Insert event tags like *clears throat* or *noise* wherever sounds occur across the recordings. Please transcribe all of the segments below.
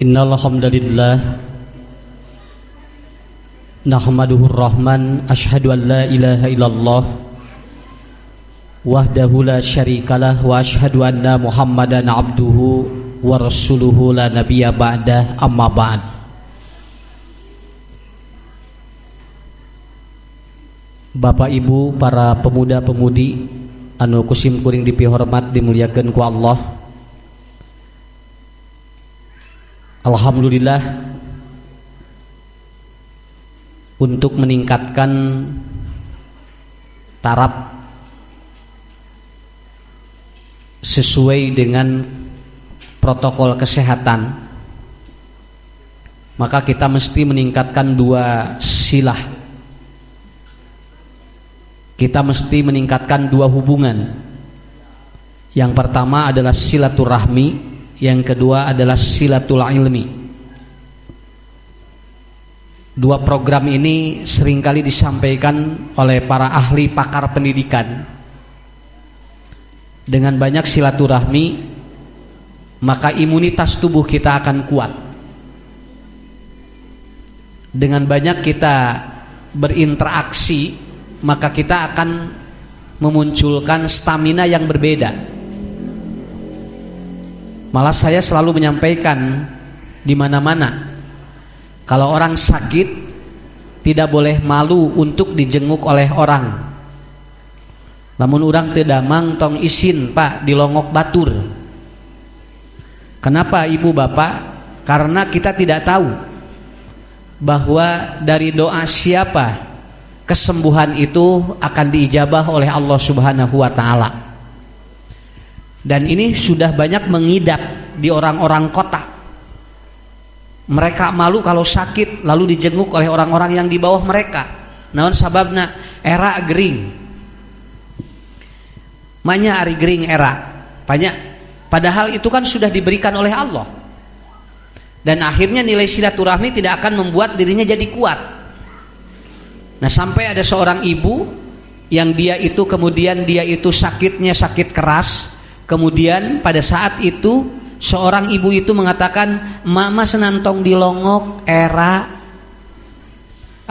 Innal hamdalillah nahmaduhu rahman asyhadu an la ilaha illallah wahdahu la syarikalah wa asyhadu anna muhammadan abduhu wa rasuluhu la nabiyya ba'dah amma ba'd. Bapak Ibu para pemuda-pemudi anu kusim kuring dipihormat dimuliakan ku Allah Alhamdulillah untuk meningkatkan taraf sesuai dengan protokol kesehatan maka kita mesti meningkatkan dua silah. Kita mesti meningkatkan dua hubungan. Yang pertama adalah silaturahmi yang kedua adalah silatul ilmi. Dua program ini sering kali disampaikan oleh para ahli pakar pendidikan. Dengan banyak silaturahmi, maka imunitas tubuh kita akan kuat. Dengan banyak kita berinteraksi, maka kita akan memunculkan stamina yang berbeda Malah saya selalu menyampaikan di mana-mana kalau orang sakit tidak boleh malu untuk dijenguk oleh orang. Namun orang tidak mang tong isin pak di longok batur. Kenapa ibu bapak? Karena kita tidak tahu bahwa dari doa siapa kesembuhan itu akan diijabah oleh Allah Subhanahu wa taala. Dan ini sudah banyak mengidap di orang-orang kota. Mereka malu kalau sakit lalu dijenguk oleh orang-orang yang di bawah mereka. Namun sababna era gering. Manya ari gering era. Banyak. Padahal itu kan sudah diberikan oleh Allah. Dan akhirnya nilai silaturahmi tidak akan membuat dirinya jadi kuat. Nah sampai ada seorang ibu yang dia itu kemudian dia itu sakitnya sakit keras Kemudian pada saat itu seorang ibu itu mengatakan mama senantong dilongok era.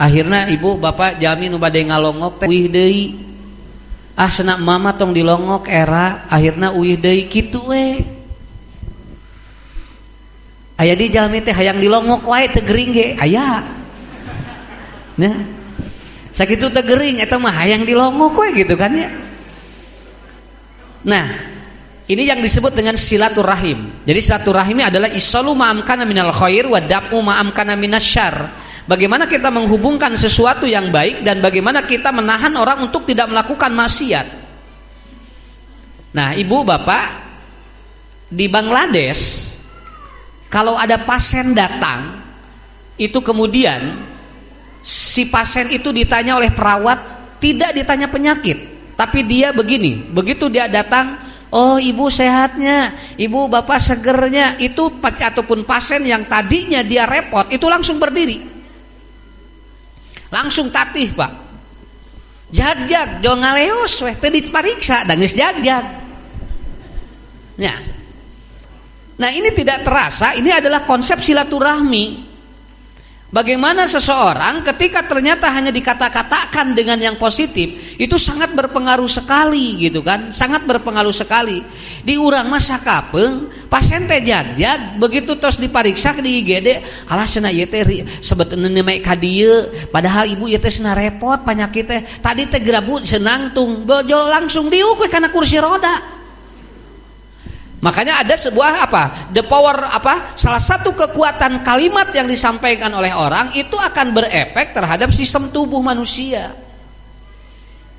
Akhirnya ibu bapak jami nu bade ngalongok uih deui. Ah senak mama tong dilongok era. Akhirnya uih deui kitu we. Aya di jalmi teh hayang dilongok wae teu gering ge. Aya. *laughs* Nya sakitu teu gering eta mah hayang dilongok we gitu kan ya. Nah ini yang disebut dengan silaturahim. Jadi silaturahim adalah isalu ma'amkana minal khair wa da'u ma'amkana minasyar. Bagaimana kita menghubungkan sesuatu yang baik dan bagaimana kita menahan orang untuk tidak melakukan maksiat. Nah, Ibu Bapak di Bangladesh kalau ada pasien datang itu kemudian si pasien itu ditanya oleh perawat tidak ditanya penyakit, tapi dia begini, begitu dia datang Oh ibu sehatnya, ibu bapak segernya itu ataupun pasien yang tadinya dia repot itu langsung berdiri, langsung tatih pak. Jag-jag, jangan ngaleos weh, tadi pariksa, dangis jag-jag. Ya. Nah ini tidak terasa, ini adalah konsep silaturahmi. Bagaimana seseorang ketika ternyata hanya dikata-katakan dengan yang positif itu sangat berpengaruh sekali gitu kan? Sangat berpengaruh sekali. Di urang masa kapeng pasien teh jag begitu terus diperiksa di IGD alah cenah ieu teh sebetulnya make ka padahal ibu ieu teh repot penyakit teh. Tadi teh senang tung bojo langsung diuk karena kursi roda Makanya ada sebuah apa? The power apa? Salah satu kekuatan kalimat yang disampaikan oleh orang itu akan berefek terhadap sistem tubuh manusia.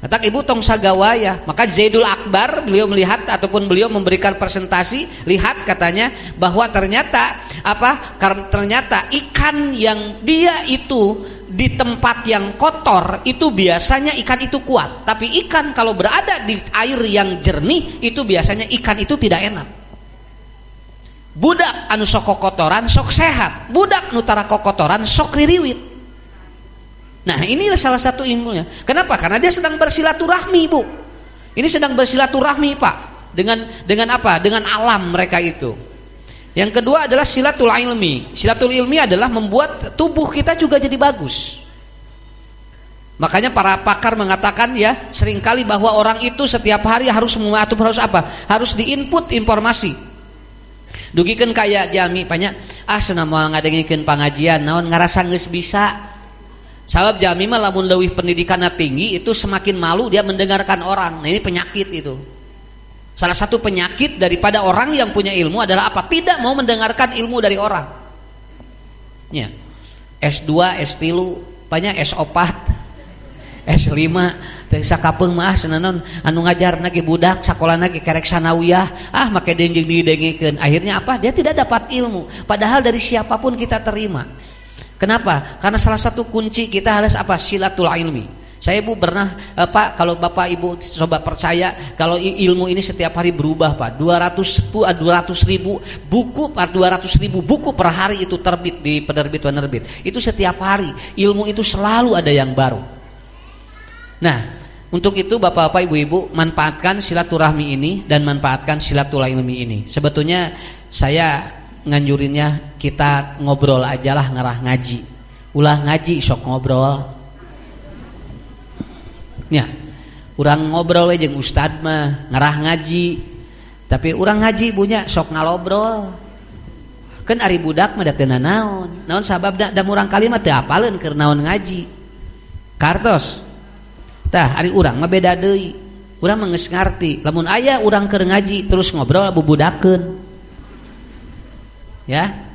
Kata ibu tong sagawaya, maka Zaidul Akbar beliau melihat ataupun beliau memberikan presentasi, lihat katanya bahwa ternyata apa? Karena ternyata ikan yang dia itu di tempat yang kotor itu biasanya ikan itu kuat, tapi ikan kalau berada di air yang jernih itu biasanya ikan itu tidak enak. Budak anu sok kotoran sok sehat, budak nutara kokotoran sok ririwit. Nah ini salah satu ilmunya. Kenapa? Karena dia sedang bersilaturahmi bu. Ini sedang bersilaturahmi pak. Dengan dengan apa? Dengan alam mereka itu. Yang kedua adalah silatul ilmi. Silatul ilmi adalah membuat tubuh kita juga jadi bagus. Makanya para pakar mengatakan ya sering kali bahwa orang itu setiap hari harus atau harus apa? Harus diinput informasi. Dugikan kayak jami banyak ah senama ngadengikeun pengajian naon ngarasa geus bisa. Sabab jami mah lamun leuwih pendidikannya tinggi itu semakin malu dia mendengarkan orang. Nah ini penyakit itu. Salah satu penyakit daripada orang yang punya ilmu adalah apa? Tidak mau mendengarkan ilmu dari orang. Ya. S2, S3, banyak S4, *laughs* S5, teh sakapeung mah senanon anu ngajar nage budak sekolah nage kerek sanawiyah, ah make denjing didengikeun. Akhirnya apa? Dia tidak dapat ilmu. Padahal dari siapa pun kita terima. Kenapa? Karena salah satu kunci kita harus apa? Silatul ilmi. Saya ibu pernah eh, Pak kalau Bapak Ibu coba percaya kalau ilmu ini setiap hari berubah Pak 200 200 eh, ribu buku Pak 200 ribu buku per hari itu terbit di penerbit penerbit itu setiap hari ilmu itu selalu ada yang baru. Nah untuk itu Bapak-Bapak Ibu-Ibu manfaatkan silaturahmi ini dan manfaatkan silaturahmi ini. Sebetulnya saya nganjurinnya kita ngobrol aja lah ngerah ngaji. Ulah ngaji sok ngobrol ya kurang ngobrol aja ustad mah ngerah ngaji. Tapi orang ngaji punya sok ngalobrol. Kan ari budak mah datena naon naon sabab da, da murang kalimat teu apaleun keur naon ngaji. Kartos tah ari urang mah beda deui. Urang mah geus ngarti lamun aya urang keur ngaji terus ngobrol bubudakeun. Ya.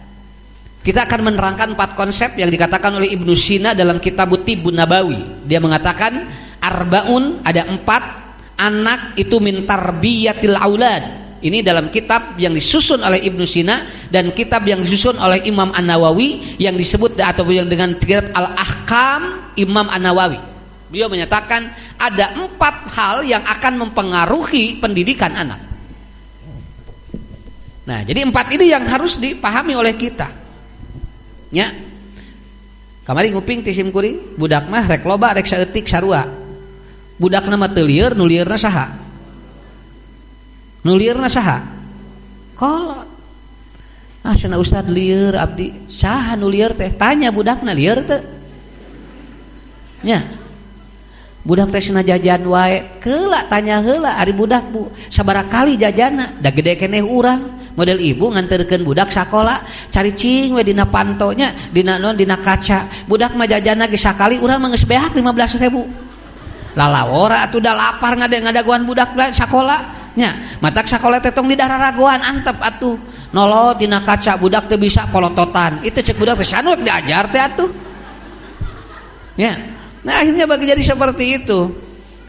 Kita akan menerangkan empat konsep yang dikatakan oleh Ibnu Sina dalam kitab Tibun Nabawi. Dia mengatakan arbaun ada empat anak itu min tarbiyatil aulad ini dalam kitab yang disusun oleh Ibnu Sina dan kitab yang disusun oleh Imam An-Nawawi yang disebut atau dengan kitab Al-Ahkam Imam An-Nawawi. Beliau menyatakan ada empat hal yang akan mempengaruhi pendidikan anak. Nah, jadi empat ini yang harus dipahami oleh kita. Ya. Kamari nguping tisim kuring, budak mah rek loba rek saeutik sarua budak nama telir nulirna saha? Nulirna saha? Kolot. Ah sana ustad liar abdi. Saha nulir teh? Tanya budakna liar teh. Nya. Budak teh sana jajan wae. Kelak tanya hela ari budak bu sabara kali jajana? Da gede keneh urang. Model ibu nganterkeun budak sekolah cari cing we dina pantonya dina non dina kaca. Budak mah jajana ge sakali urang beak 15 ribu lalawora atuh udah lapar ngade ngadaguan budak sekolah nya mata sekolah tetong di darah raguan antep atuh. Nolo dina kaca budak teh bisa polototan. Itu cek budak teh sanuk diajar teh atuh. Ya nah akhirnya bagi jadi seperti itu.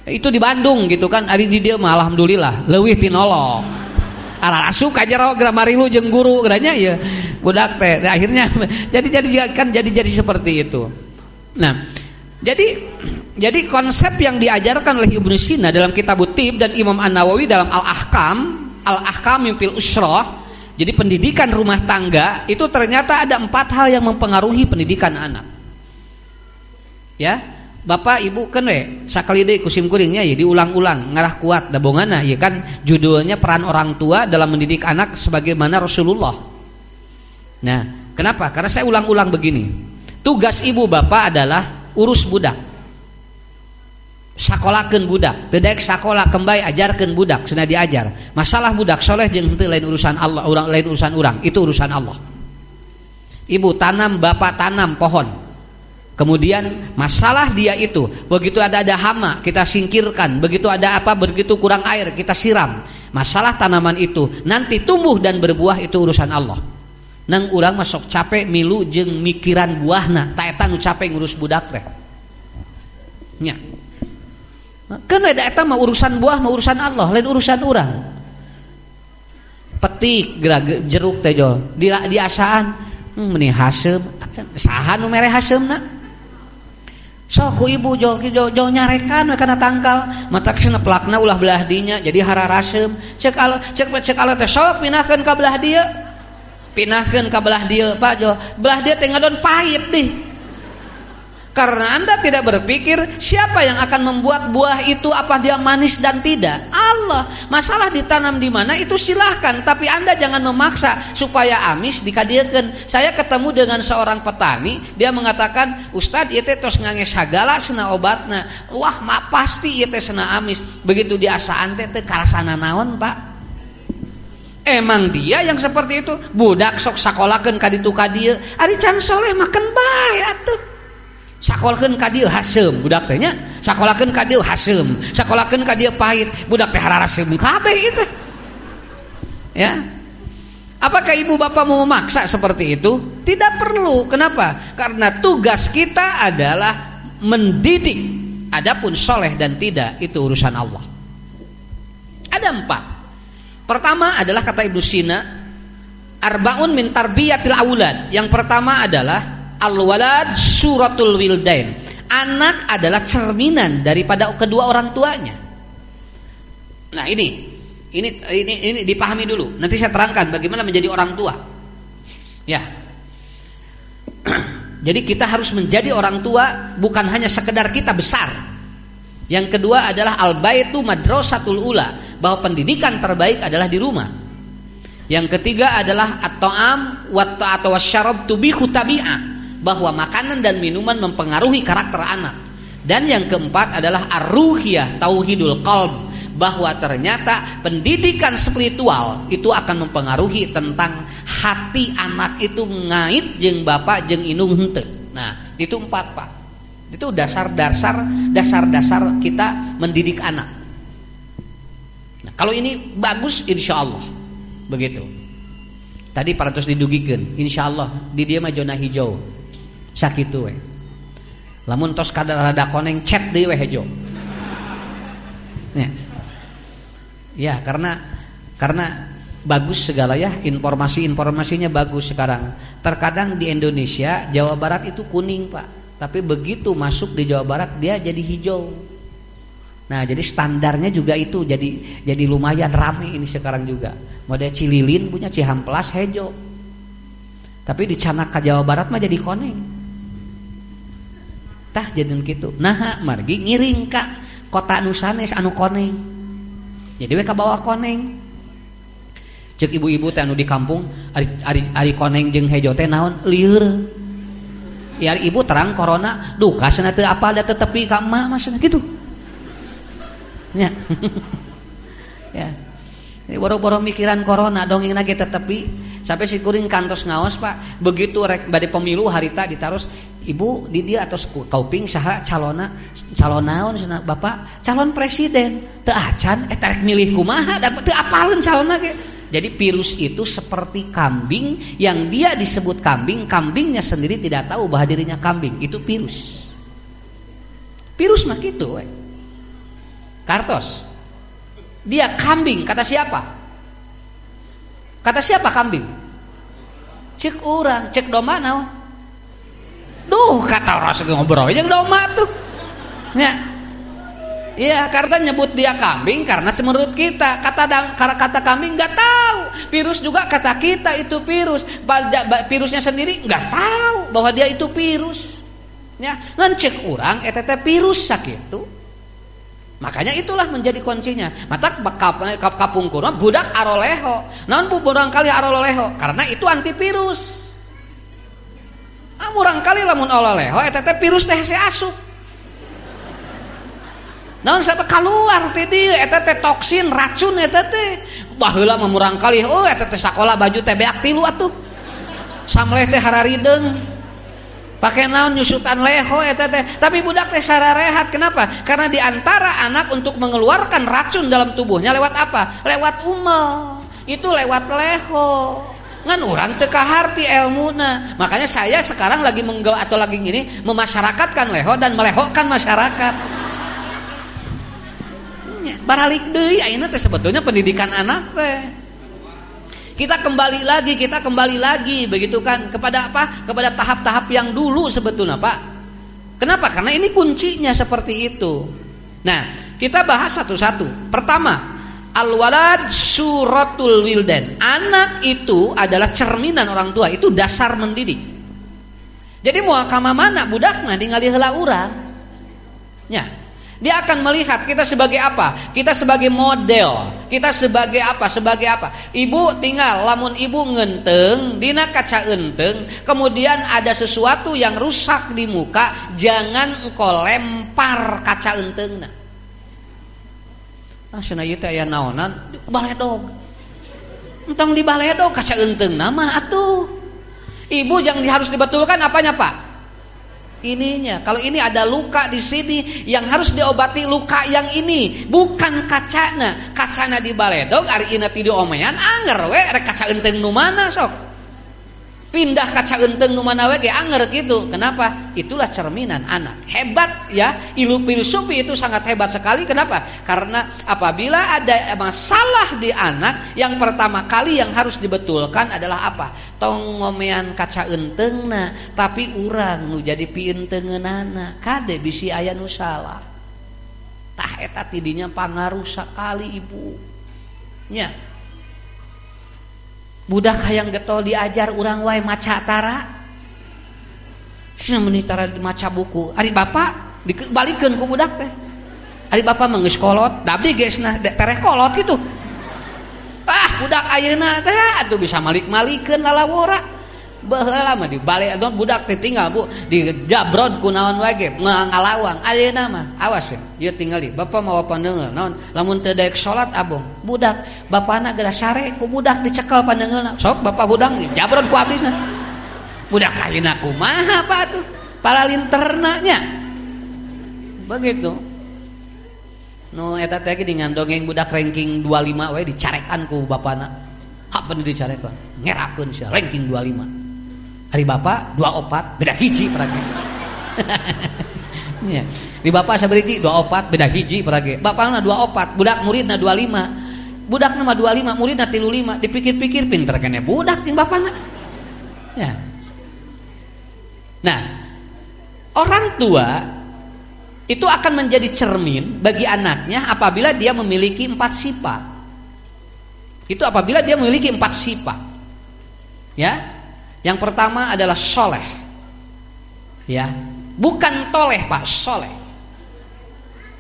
Itu di Bandung gitu kan hari di dia mah alhamdulillah leuwih tinolok arah asup ka jero gramarilu jeung guru geranya ya budak teh nah, akhirnya *laughs* jadi jadi kan jadi jadi seperti itu. Nah jadi jadi konsep yang diajarkan oleh Ibnu Sina dalam kitab Utib dan Imam An Nawawi dalam Al Ahkam, Al Ahkam Mimpil Usroh, jadi pendidikan rumah tangga itu ternyata ada empat hal yang mempengaruhi pendidikan anak. Ya, Bapak Ibu kan we sakali deh kusim kuringnya ya diulang-ulang ngarah kuat dabongana ya kan judulnya peran orang tua dalam mendidik anak sebagaimana Rasulullah. Nah, kenapa? Karena saya ulang-ulang begini. Tugas ibu bapak adalah urus budak sekolahkan budak. Tidak sekolah kembali ajarkan budak sudah diajar. Masalah budak soleh jeng lain urusan Allah orang lain urusan orang itu urusan Allah. Ibu tanam bapak tanam pohon. Kemudian masalah dia itu begitu ada ada hama kita singkirkan. Begitu ada apa begitu kurang air kita siram. Masalah tanaman itu nanti tumbuh dan berbuah itu urusan Allah. Nang orang masuk capek milu jeng mikiran buahna. Taetan capek ngurus budak teh. Ya datang urusan buah mah urusan Allah lain urusan orang petik gerak jeruk tejol di diasaan hmm, meni hasem nu mere hasemna sok sok ibu jol jol, jol nyarekan kana tangkal. Mata kesana pelakna ulah belah dinya jadi hara rasem. Cek al cek cek al teh sok pinahkeun ka belah dia. Pinahkeun ka belah dia pak jol belah dia teh don pahit deh. Karena Anda tidak berpikir siapa yang akan membuat buah itu apa dia manis dan tidak. Allah. Masalah ditanam di mana itu silahkan. Tapi Anda jangan memaksa supaya amis dikadiakan. Saya ketemu dengan seorang petani. Dia mengatakan Ustadz itu tos ngange sagala sena obatna. Wah ma, pasti itu sena amis. Begitu diasa ante teh karasana naon pak. Emang dia yang seperti itu budak sok sakolakan kaditu kadia. Ari can soleh makan baik atuh sakolahkan kadil hasem budak tehnya sakolahkan kadil hasem sakolahkan kadil pahit budak teh hararasem kabeh itu ya. Apakah ibu bapak mau memaksa seperti itu? Tidak perlu. Kenapa? Karena tugas kita adalah mendidik. Adapun soleh dan tidak itu urusan Allah. Ada empat. Pertama adalah kata ibu Sina arbaun min tarbiyatil yang pertama adalah Al-walad suratul wildain. Anak adalah cerminan daripada kedua orang tuanya. Nah, ini ini ini ini dipahami dulu. Nanti saya terangkan bagaimana menjadi orang tua. Ya. *clears throat* Jadi kita harus menjadi orang tua bukan hanya sekedar kita besar. Yang kedua adalah al-baitu madrasatul ula, bahwa pendidikan terbaik adalah di rumah. Yang ketiga adalah at-ta'am wa atau wasyarab tubihu tabi'ah bahwa makanan dan minuman mempengaruhi karakter anak. Dan yang keempat adalah arruhiyah tauhidul qalb bahwa ternyata pendidikan spiritual itu akan mempengaruhi tentang hati anak itu ngait jeng bapak jeng inung hente. Nah, itu empat Pak. Itu dasar-dasar dasar-dasar kita mendidik anak. Nah, kalau ini bagus insya Allah begitu. Tadi para terus didugikan, insya Allah di dia mah hijau sakitu we. Lamun tos kadar rada koneng chat deui we hejo. Ya. Ya karena karena bagus segala ya informasi-informasinya bagus sekarang. Terkadang di Indonesia Jawa Barat itu kuning pak. Tapi begitu masuk di Jawa Barat dia jadi hijau. Nah jadi standarnya juga itu jadi jadi lumayan rame ini sekarang juga. Model Cililin punya Cihamplas hijau tapi di Canaka Jawa Barat mah jadi koneng tah jadil gitu nah margi ngiring kak. Kota nusanes anu koneng. Jadi we bawa koneng. Cek ibu-ibu teh anu di kampung ari, ari, ari koneng jeung hejo teh naon? Liur ya ibu terang corona duh kasana teu apa ada tetepi ka emak maksudna gitu ya. *laughs* Ya. Boro-boro mikiran corona dongeng lagi tetepi. Sampai si kuring kantos ngaos pak. Begitu rek badai pemilu harita ditaruh ibu di dia atau kauping saha calona calon naon bapak calon presiden. Teu acan eh tarik milih kumaha dapat teu apalun calona ge. Jadi virus itu seperti kambing yang dia disebut kambing kambingnya sendiri tidak tahu bahwa dirinya kambing. Itu virus. Virus mah gitu kartos. Dia kambing kata siapa kata siapa kambing cek orang cek domba naon Duh kata orang ngobrol yang doma tuh. Ya. Iya, karena nyebut dia kambing karena menurut kita kata kata kambing nggak tahu. Virus juga kata kita itu virus. Virusnya sendiri nggak tahu bahwa dia itu virus. Ya, ngecek orang ETT virus sakit itu. Makanya itulah menjadi kuncinya. Mata kap, kap, budak aroleho. Non bu kali aroleho karena itu antivirus. Ah, murang kali lamun oleh-oleho eta teh virus teh se asup. Naon siapa keluar eta teh toksin racun mah murang kali oh eta teh sakola baju teh beak tilu atuh. Samleh teh hararideng. Pakai naon nyusutan leho eta teh. Tapi budak teh sararehat. Kenapa? Karena di antara anak untuk mengeluarkan racun dalam tubuhnya lewat apa? Lewat umel. Itu lewat leho ngan orang teka harti ilmuna makanya saya sekarang lagi menggawa atau lagi gini memasyarakatkan leho dan melehokkan masyarakat baralik deui teh sebetulnya pendidikan anak teh kita kembali lagi kita kembali lagi begitu kan? Kepada apa? Kepada tahap-tahap yang dulu sebetulnya Pak. Kenapa? Karena ini kuncinya seperti itu. Nah kita bahas satu-satu. Pertama Al-walad suratul wildan. Anak itu adalah cerminan orang tua, itu dasar mendidik. jadi mau kama mana? Budak mah ningali heula urang. Ya dia akan melihat kita sebagai apa? Kita sebagai model. Kita sebagai apa? Sebagai apa? Ibu tinggal lamun ibu ngenteng dina kaca enteng, kemudian ada sesuatu yang rusak di muka, jangan engkau lempar kaca entengna. Ah cenah ieu teh aya naonan? Baledog. Entong di baledog kaca enteng nama atuh. Ibu yang harus dibetulkan apanya, Pak? Ininya. Kalau ini ada luka di sini yang harus diobati luka yang ini, bukan kacana. Kacana di baledog ari ina ti diomean anger we rek kaca enteng nu mana sok pindah kaca enteng nu mana we anger gitu. Kenapa? Itulah cerminan anak. Hebat ya, ilu filosofi itu sangat hebat sekali. Kenapa? Karena apabila ada masalah di anak, yang pertama kali yang harus dibetulkan adalah apa? Tong ngomean kaca enteng tapi urang nu jadi pientengeunana. Kade bisi aya nu salah. Tah eta tidinya pangaruh sekali ibu. Nya, budak hayang getol diajar urang wae maca tara. Sini tara maca buku. Ari bapak dibalikkan ku budak teh. Ari bapak mah geus kolot da abdi geusna tereh kolot gitu ah budak ayeuna teh atuh bisa malik-malikeun lalawora. lama di balik don budak ditinggal bu. Di jabrod kunaon wajib ngalawang. Ayeuna nama awas ya. Ieu di bapak mau pandeungeul naon? Lamun teu daek salat abong. Budak bapana geura sare ku budak dicekel pandeungeulna sok bapak budak jabrod ku abrisna budak kaina kumaha patuh para linternanya begitu. Nu no, eta teh dengan dongeng budak ranking 25 wae dicarekan ku bapana hak bener dicarekan. Ngerakeun sia ranking 25 hari bapak dua opat beda hiji peragi *laughs* ya. di bapak sabariji dua opat beda hiji peragi bapak dua opat budak murid na dua lima. Budak nama dua lima murid na tilu lima. Dipikir-pikir pinter kene budak yang bapak na. Ya. Nah orang tua itu akan menjadi cermin bagi anaknya apabila dia memiliki empat sifat. Itu apabila dia memiliki empat sifat. Ya yang pertama adalah soleh. Ya, bukan toleh pak, soleh.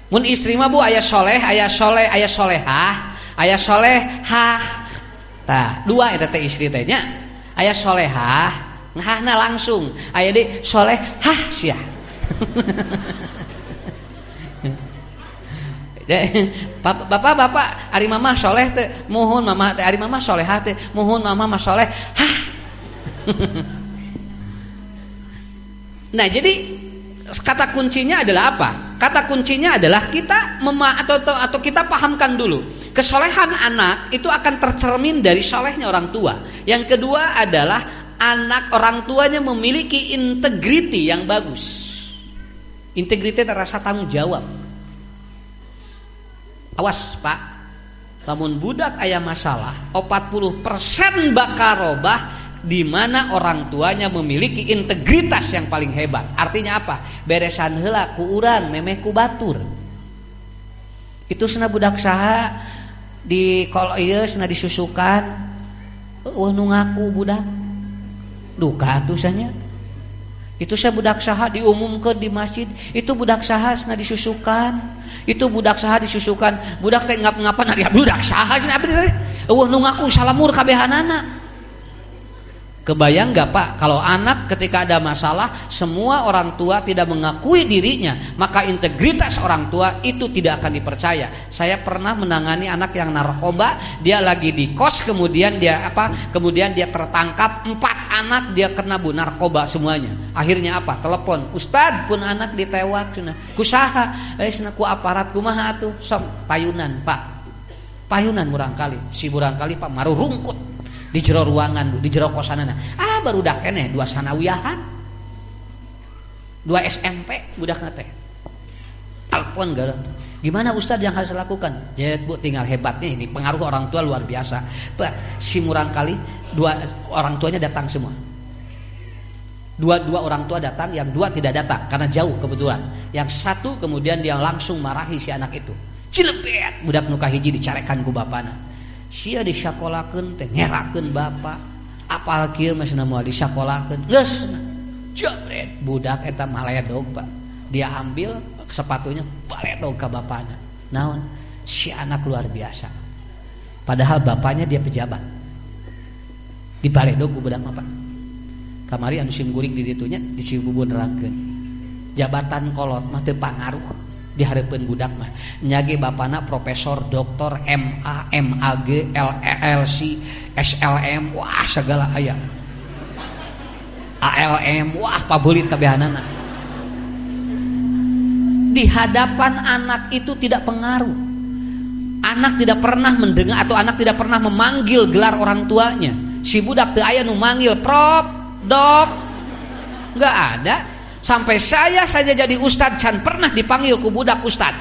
Mun istri mah bu ayah soleh, ayah soleh, ayah solehah, ayah solehah. Tah, dua itu teh istri tehnya. Ayah solehah, ngahna langsung. Ayah di solehah sia. *laughs* bapak bapak ari mama soleh mohon mama teh ari mama soleh mohon mama mah soleh hah nah jadi kata kuncinya adalah apa? Kata kuncinya adalah kita mema atau, atau atau kita pahamkan dulu kesolehan anak itu akan tercermin dari solehnya orang tua. Yang kedua adalah anak orang tuanya memiliki integriti yang bagus. Integriti terasa tanggung jawab. Awas pak, namun budak ayam masalah, 40% bakal robah di mana orang tuanya memiliki integritas yang paling hebat. Artinya apa? Beresan heula ku urang memeh ku batur. Itu sena budak saha di kol ieu sena disusukan. Eueuh nu ngaku budak. Duka tuh sanya. Itu saya budak saha diumumkan di masjid. Itu budak saha sena disusukan. Itu budak saha disusukan. Budak teh ngap-ngapan ari budak saha cenah abdi teh. Eueuh nu ngaku salamur kabehanana. Kebayang gak Pak kalau anak ketika ada masalah semua orang tua tidak mengakui dirinya maka integritas orang tua itu tidak akan dipercaya. Saya pernah menangani anak yang narkoba dia lagi di kos kemudian dia apa kemudian dia tertangkap empat anak dia kena bu narkoba semuanya. Akhirnya apa? Telepon Ustad pun anak ditewak cina kusaha eh ku aparat kumaha tuh som payunan Pak payunan murang kali si murang kali Pak maru rungkut di jero ruangan di jero kosanana. Ah baru dah kene. Dua sanawiyahan dua SMP budak nate. Telepon gak gimana Ustadz yang harus lakukan? Ya bu tinggal hebatnya ini pengaruh orang tua luar biasa. Pak, si murang kali dua orang tuanya datang semua. Dua dua orang tua datang yang dua tidak datang karena jauh kebetulan. Yang satu kemudian dia langsung marahi si anak itu. Cilepet! Budak nuka hiji dicarekan ku bapana sia disyakolakeun teh ngerakeun bapak apal kieu masih moal disyakolakeun geus budak eta maledog pak. Dia ambil sepatunya baledog ke bapaknya naon? Si anak luar biasa. Padahal bapaknya dia pejabat. Di baledog ku budak apa kamari anu sim guring di ditunya di bubun jabatan kolot mah pangaruh di harapan budak mah. Nyage bapana profesor doktor MA MAG LLC SLM wah segala ayam ALM wah pabulit kabehanana di hadapan anak itu tidak pengaruh. Anak tidak pernah mendengar atau anak tidak pernah memanggil gelar orang tuanya. Si budak teu aya nu manggil prof dok nggak ada sampai saya saja jadi ustad can pernah dipanggil ku budak ustad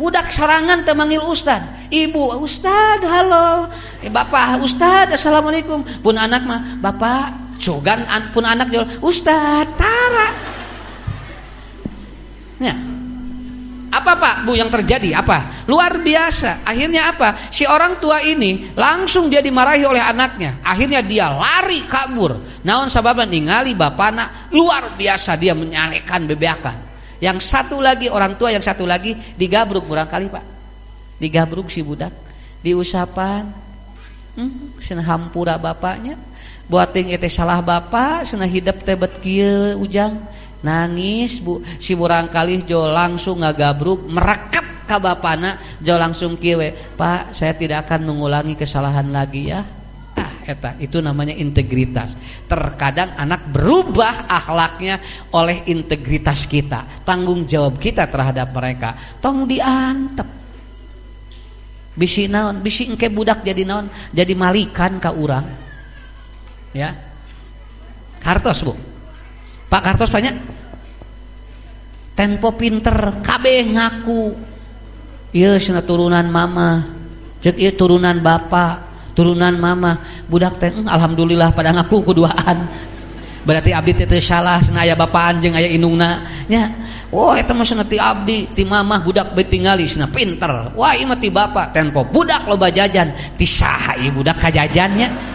budak sorangan temanggil ustad ibu ustad halo eh, bapak ustad assalamualaikum pun anak mah bapak Cogan pun anak jual Ustaz Tara. Ya. Apa Pak Bu yang terjadi? Apa? Luar biasa. Akhirnya apa? Si orang tua ini langsung dia dimarahi oleh anaknya. Akhirnya dia lari kabur. Naon sababan ningali bapana luar biasa dia menyalekan bebeakan. Yang satu lagi orang tua yang satu lagi digabruk kali Pak. Digabruk si budak, diusapan. Hmm, hampura bapaknya buating itu salah bapak senah hidup tebet kieu ujang nangis bu. Si murang kali jo langsung ngagabruk merekat ka bapana jo langsung kiwe pak saya tidak akan mengulangi kesalahan lagi ya. Ah eta itu namanya integritas. Terkadang anak berubah akhlaknya oleh integritas kita tanggung jawab kita terhadap mereka. Tong diantep. Bisi naon bisi engke budak jadi naon jadi malikan ka urang. Ya. Kartos bu. Pak kartos banyak tempo pinter kabeh ngaku. Iya sana turunan mama. Cek iya turunan bapak turunan mama. Budak teh mm, alhamdulillah pada ngaku keduaan berarti abdi teh salah sana aya bapaan jeung aya indungna nya wah eta mah sana ti abdi ti mamah budak bae tingali sana pinter. Wah ieu mah ti bapak tempo budak loba jajan. Ti saha ieu budak kajajannya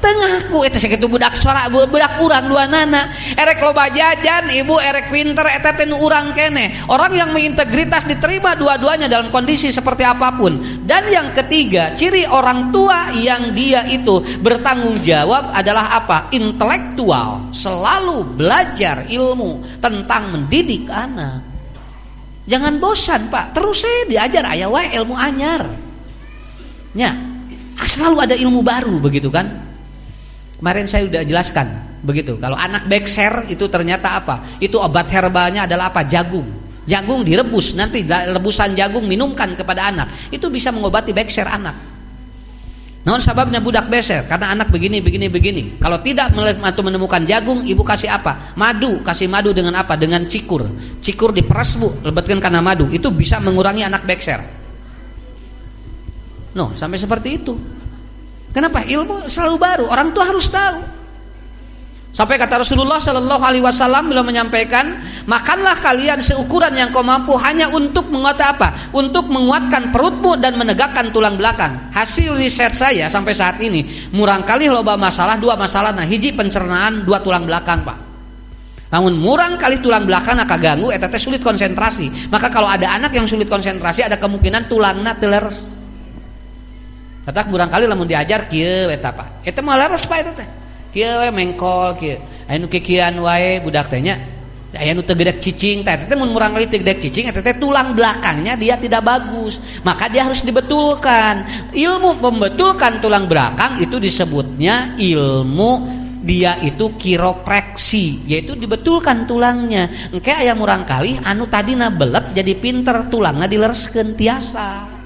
tengahku itu segitu budak sorak budak urang dua nana. Erek loba jajan ibu erek pinter eta teh urang kene. Orang yang mengintegritas diterima dua-duanya dalam kondisi seperti apa pun. Dan yang ketiga ciri orang tua yang dia itu bertanggung jawab adalah apa? Intelektual. Selalu belajar ilmu tentang mendidik anak. Jangan bosan pak. Terus saya diajar ayah wae ilmu anyar. Ya selalu ada ilmu baru begitu kan Kemarin saya sudah jelaskan begitu. Kalau anak bekser itu ternyata apa? Itu obat herbalnya adalah apa? Jagung. Jagung direbus, nanti rebusan jagung minumkan kepada anak. Itu bisa mengobati bekser anak. Non sebabnya budak beser karena anak begini begini begini. Kalau tidak atau menemukan jagung, ibu kasih apa? Madu, kasih madu dengan apa? Dengan cikur. Cikur diperas bu, lebatkan karena madu. Itu bisa mengurangi anak bekser. No, sampai seperti itu. Kenapa? Ilmu selalu baru. Orang tua harus tahu. Sampai kata Rasulullah Shallallahu Alaihi Wasallam beliau menyampaikan, makanlah kalian seukuran yang kau mampu hanya untuk menguat apa? Untuk menguatkan perutmu dan menegakkan tulang belakang. Hasil riset saya sampai saat ini, murang kali loba masalah dua masalah. Nah, hiji pencernaan, dua tulang belakang pak. Namun murang kali tulang belakang akan ganggu, etet sulit konsentrasi. Maka kalau ada anak yang sulit konsentrasi, ada kemungkinan tulangnya telers Kata kurang kali lamun diajar kieu eta Pak. Eta mah laras Pak eta teh. Kieu we mengkol kieu. Aya nu kikian wae budak teh nya. Aya nu teu cicing teh. Teh mun murang kali teu cicing eta teh tulang belakangnya dia tidak bagus. Maka dia harus dibetulkan. Ilmu membetulkan tulang belakang itu disebutnya ilmu dia itu kiropreksi yaitu dibetulkan tulangnya engke aya murang kali anu tadi na belet jadi pinter tulangnya dilereskeun tiasa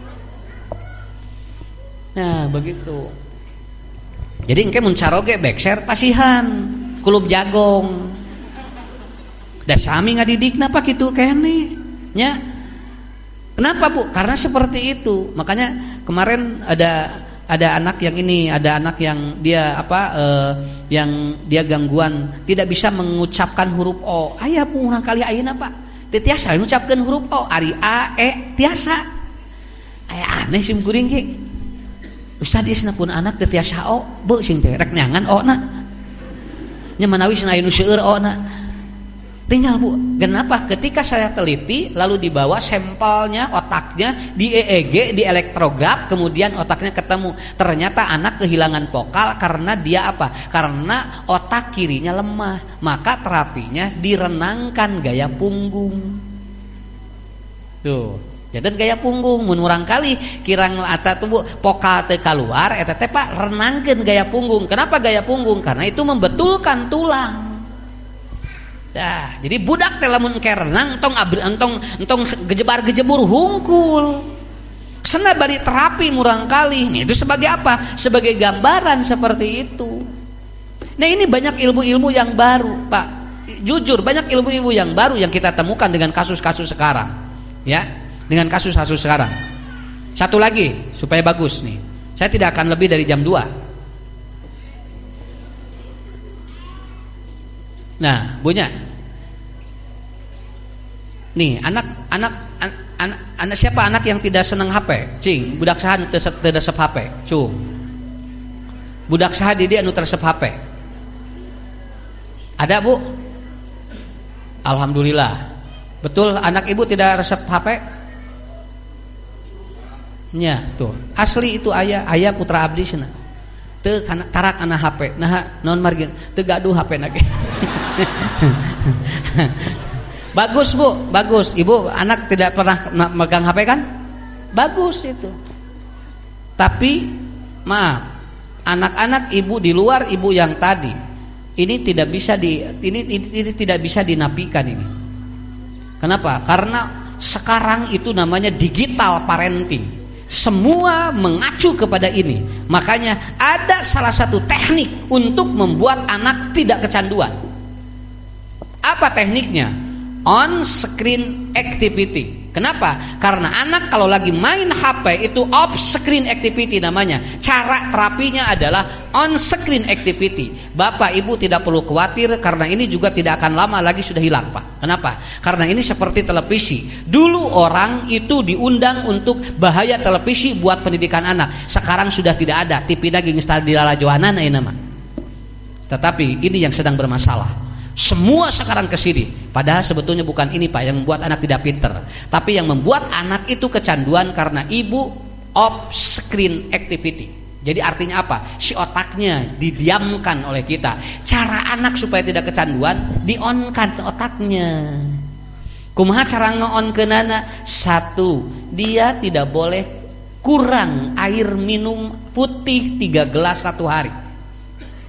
Nah begitu. Jadi engke mun caroge bekser pasihan kulub jagong. Da sami ngadidikna apa gitu kene nya. Kenapa Bu? Karena seperti itu. Makanya kemarin ada ada anak yang ini, ada anak yang dia apa eh, yang dia gangguan tidak bisa mengucapkan huruf O. Ayah pun kali ayeuna Pak. Tiasa mengucapkan huruf O, ari A E tiasa. Aya aneh sim kuring ge. Ustad isna pun anak teu tiasa o, sing teh rek nyangan o na. cenah anu seueur ona tinggal bu. Kenapa? Ketika saya teliti lalu dibawa sampelnya otaknya di EEG di elektrograf kemudian otaknya ketemu. Ternyata anak kehilangan vokal karena dia apa? Karena otak kirinya lemah maka terapinya direnangkan gaya punggung. Tuh jadi gaya punggung menurang kali kirang ata tubuh vokal teh keluar eta Pak renangkan gaya punggung kenapa gaya punggung karena itu membetulkan tulang Dah, jadi budak teh lamun renang entong abri entong entong gejebar gejebur hungkul. Sena bari terapi murang kali. Nih, itu sebagai apa? Sebagai gambaran seperti itu. Nah, ini banyak ilmu-ilmu yang baru, Pak. Jujur, banyak ilmu-ilmu yang baru yang kita temukan dengan kasus-kasus sekarang. Ya, dengan kasus-kasus sekarang. Satu lagi supaya bagus nih. Saya tidak akan lebih dari jam 2. Nah, punya. Nih, anak anak an, an, anak siapa anak yang tidak senang HP? Cing, budak saha tidak tersep HP? Cung. Budak saha di dia anu tersep HP? Ada, Bu? Alhamdulillah. Betul anak ibu tidak resep HP? Ya, tuh. Asli itu ayah, ayah putra abdi sana. Teu kana tarak kana HP. Nah, non margin teu gaduh HP nage. *laughs* bagus bu, bagus. Ibu anak tidak pernah megang HP kan? Bagus itu. Tapi maaf, anak-anak ibu di luar ibu yang tadi ini tidak bisa di ini, ini, ini tidak bisa dinapikan ini. Kenapa? Karena sekarang itu namanya digital parenting. Semua mengacu kepada ini. Makanya ada salah satu teknik untuk membuat anak tidak kecanduan. Apa tekniknya? On screen activity. Kenapa? Karena anak kalau lagi main HP itu off screen activity namanya. Cara terapinya adalah on screen activity. Bapak Ibu tidak perlu khawatir karena ini juga tidak akan lama lagi sudah hilang, Pak. Kenapa? Karena ini seperti televisi. Dulu orang itu diundang untuk bahaya televisi buat pendidikan anak. Sekarang sudah tidak ada. TV daging di lala Johanan nama. Tetapi ini yang sedang bermasalah. Semua sekarang ke sini. Padahal sebetulnya bukan ini Pak yang membuat anak tidak pinter. Tapi yang membuat anak itu kecanduan karena ibu off screen activity. Jadi artinya apa? Si otaknya didiamkan oleh kita. Cara anak supaya tidak kecanduan, di-on-kan otaknya. Kumaha cara nge-on ke nana? Satu, dia tidak boleh kurang air minum putih tiga gelas satu hari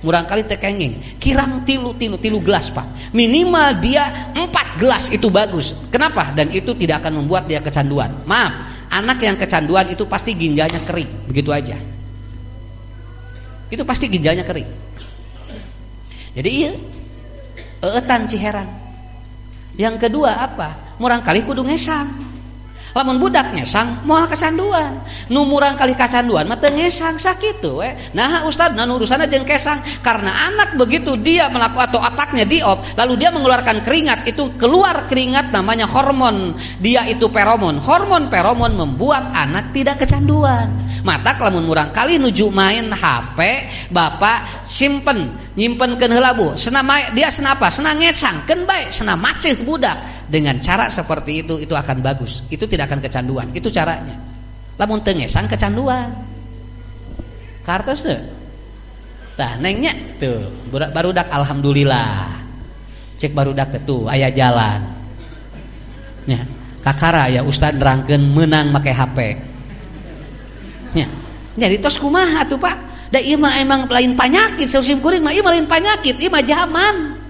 murang kali tekenging kirang tilu tilu tilu gelas pak. Minimal dia empat gelas itu bagus. Kenapa? Dan itu tidak akan membuat dia kecanduan. Maaf anak yang kecanduan itu pasti ginjalnya kering. Begitu aja. Itu pasti ginjalnya kering. Jadi iya eetan ciherang yang kedua apa? Murang kali kudu ngesang lamun budaknya sang moal kesanduan. Numurang kali kesanduan mata ngesang sakit tuh eh nah ustad nah urusan aja kesang. Karena anak begitu dia melakukan atau otaknya diop lalu dia mengeluarkan keringat itu keluar keringat namanya hormon. Dia itu peromon hormon peromon membuat anak tidak kecanduan. Mata kelamun murang kali nuju main HP bapak simpen nyimpen ke senam dia senapa senang ngesang ken baik senam macet budak dengan cara seperti itu itu akan bagus. Itu tidak akan kecanduan. Itu caranya. Lamun tengesan kecanduan. Kartos tuh. Nah nengnya tuh. Baru dak alhamdulillah. Cek baru dak tuh ayah jalan. Ya kakara ya ustad nerangkan menang pakai HP ya jadi tos kumaha tuh pak? Da ima emang lain penyakit seusim kuring mah ima lain penyakit ima zaman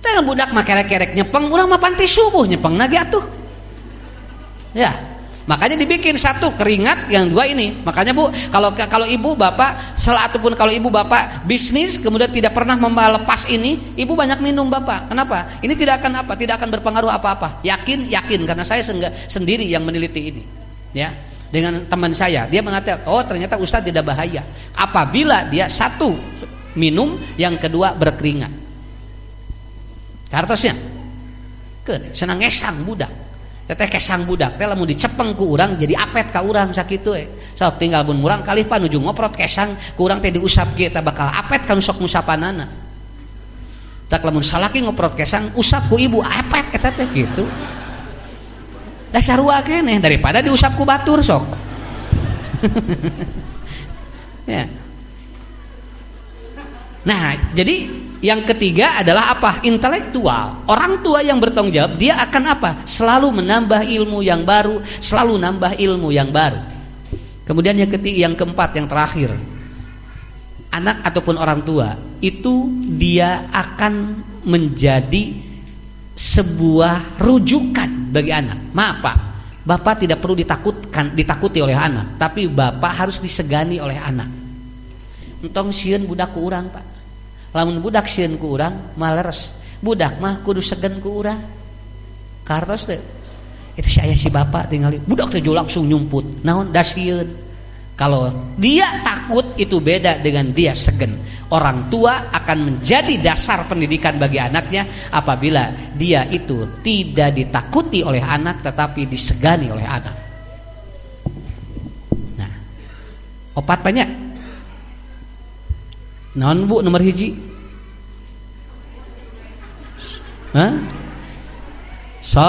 Tengah budak mah kerek-kerek nyepeng, urang mah panti subuh nyepeng lagi atuh. Ya, makanya dibikin satu keringat yang dua ini. Makanya Bu, kalau kalau ibu bapak salah ataupun kalau ibu bapak bisnis kemudian tidak pernah melepas ini, ibu banyak minum bapak. Kenapa? Ini tidak akan apa? Tidak akan berpengaruh apa-apa. Yakin, yakin karena saya sendiri yang meneliti ini. Ya, dengan teman saya, dia mengatakan, oh ternyata Ustadz tidak bahaya. Apabila dia satu minum, yang kedua berkeringat. Kartosnya ke senang ngesang budak. Teteh kesang budak teh lamun dicepeng ku urang jadi apet ka urang sakitu eh sok tinggal bun murang kali pa nuju ngoprot kesang ku urang teh diusap ge bakal apet kan sok musapanana. Tak lamun salaki ngoprot kesang usap ku ibu apa eta teh gitu. Dasar keneh daripada diusap ku batur sok. *laughs* Ya. Nah jadi yang ketiga adalah apa? Intelektual. Orang tua yang bertanggung jawab dia akan apa? Selalu menambah ilmu yang baru selalu nambah ilmu yang baru. Kemudian yang ketiga yang keempat yang terakhir. Anak ataupun orang tua itu dia akan menjadi sebuah rujukan bagi anak. Maaf Pak, Bapak tidak perlu ditakutkan, ditakuti oleh anak, tapi Bapak harus disegani oleh anak. Entong sieun budak ku urang, Pak. Lamun budak sieun ku urang, maleres. Budak mah kudu segen ku urang. Kartos teh. Itu saya si Bapak tinggal budak teh langsung nyumput. Naon da sieun. Kalau dia takut itu beda dengan dia segen. Orang tua akan menjadi dasar pendidikan bagi anaknya apabila dia itu tidak ditakuti oleh anak tetapi disegani oleh anak. Nah, opat banyak. Non bu nomor hiji. Hah? So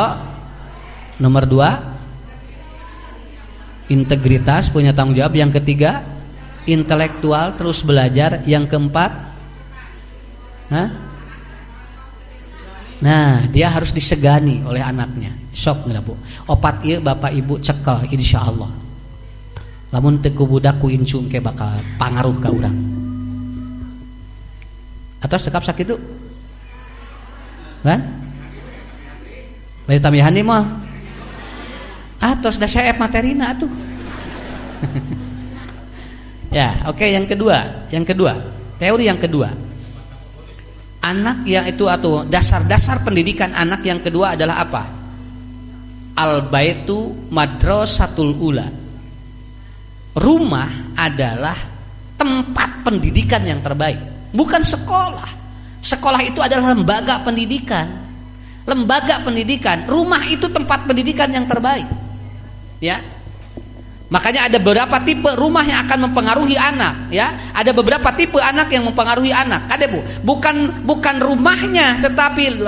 nomor dua? Integritas punya tanggung jawab. Yang ketiga intelektual terus belajar. Yang keempat? Hah? nah dia harus disegani oleh anaknya. Sok nggak bu? Opat iya bapak ibu cekel insya Allah. Lamun teku budak ku incung ke bakal pangaruh ke urang atau sekap sakit itu kan? Bayi tambahan nih mah. Atau sudah saya materina tuh *laughs* ya oke okay, yang kedua. Yang kedua. Teori yang kedua. Anak yang itu atau dasar-dasar pendidikan anak yang kedua adalah apa? Al baitu madrasatul ula. Rumah adalah tempat pendidikan yang terbaik bukan sekolah. Sekolah itu adalah lembaga pendidikan. Lembaga pendidikan. Rumah itu tempat pendidikan yang terbaik. Ya Makanya ada beberapa tipe rumah yang akan mempengaruhi anak, ya. Ada beberapa tipe anak yang mempengaruhi anak. Kade Bu, bukan bukan rumahnya tetapi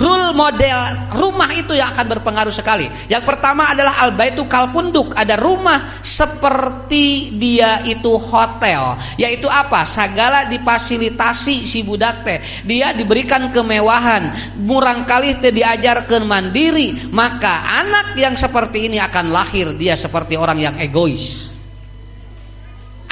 rule model rumah itu yang akan berpengaruh sekali. Yang pertama adalah al baitu kalpunduk, ada rumah seperti dia itu hotel, yaitu apa? Segala difasilitasi si budak teh. Dia diberikan kemewahan, murang kali teh diajarkan mandiri, maka anak yang seperti ini akan lahir dia seperti orang yang egois.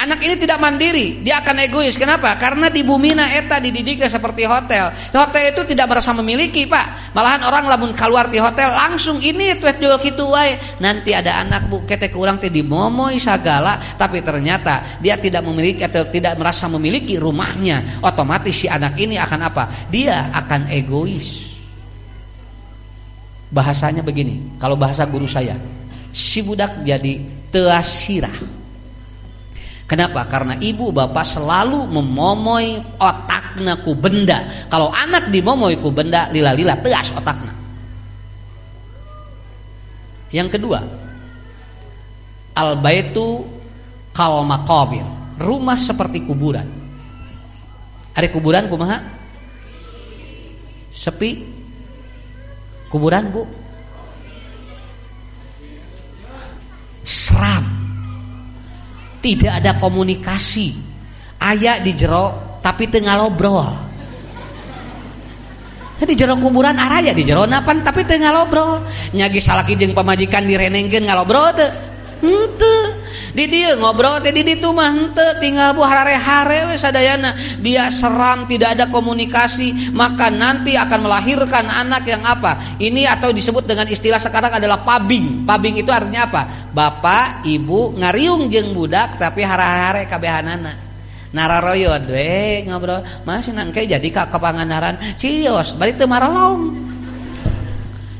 Anak ini tidak mandiri, dia akan egois. Kenapa? Karena di bumi na eta dididiknya seperti hotel. Hotel itu tidak merasa memiliki, Pak. Malahan orang lamun keluar di hotel langsung ini tuh jual gitu wae. Nanti ada anak bu kete ke orang teh dimomoi sagala, tapi ternyata dia tidak memiliki atau tidak merasa memiliki rumahnya. Otomatis si anak ini akan apa? Dia akan egois. Bahasanya begini, kalau bahasa guru saya, si budak jadi teasirah. Kenapa? Karena ibu bapak selalu memomoi otakna ku benda. Kalau anak dimomoi ku benda, lila-lila teas otakna. Yang kedua, al baitu kal makobir. Rumah seperti kuburan. Ada kuburan kumaha? Sepi. Kuburan bu seram. Tidak ada komunikasi. Ayah di jero tapi tengah lobrol. Di jero kuburan araya di jero napan tapi tengah lobrol. Nyagi salaki jeung pamajikan direnengkeun ngalobrol teu henteu di dia ngobrol teh di ditu mah henteu tinggal bu hare-hare we sadayana. Dia seram tidak ada komunikasi. Maka nanti akan melahirkan anak yang apa? Ini atau disebut dengan istilah sekarang adalah pabing. Pabing itu artinya apa? Bapak ibu ngariung jeng budak tapi hare-hare kabehanana. Nararoyod we ngobrol. Masih nangke jadi kak kepangandaran. Cios balik teu marolong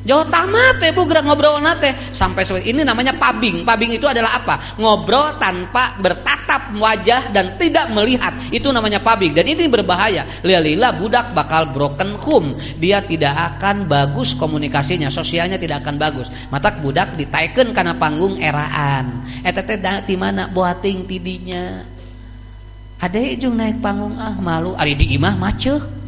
Jauh tamat teh bu gerak ngobrol nate sampai ini namanya pabing. Pabing itu adalah apa? Ngobrol tanpa bertatap wajah dan tidak melihat. Itu namanya pabing dan ini berbahaya. Lila budak bakal broken home. Dia tidak akan bagus komunikasinya, sosialnya tidak akan bagus. Mata budak ditaiken karena panggung eraan. Eta teh di mana buating tidinya. Ada jung naik panggung ah malu. Ari di imah macet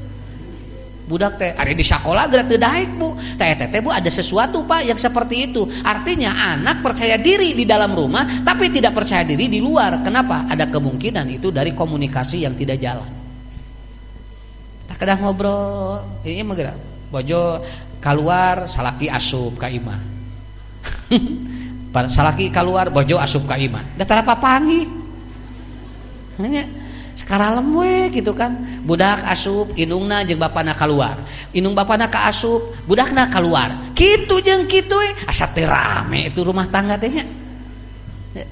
budak teh ada di sekolah gerak daik bu. Teh teh bu ada sesuatu pak yang seperti itu. Artinya anak percaya diri di dalam rumah tapi tidak percaya diri di luar. Kenapa? Ada kemungkinan itu dari komunikasi yang tidak jalan. Tak kadang ngobrol. Ini mah gerak. Bojo keluar salaki asup ka imah. *laughs* Salaki keluar bojo asup ka imah. Datar apa pangi hanya sekarang we gitu kan. Budak asup inungna jeung bapana keluar inung bapana ka asup budakna keluar gitu jeung gitu we. Asa teu rame itu rumah tangga teh nya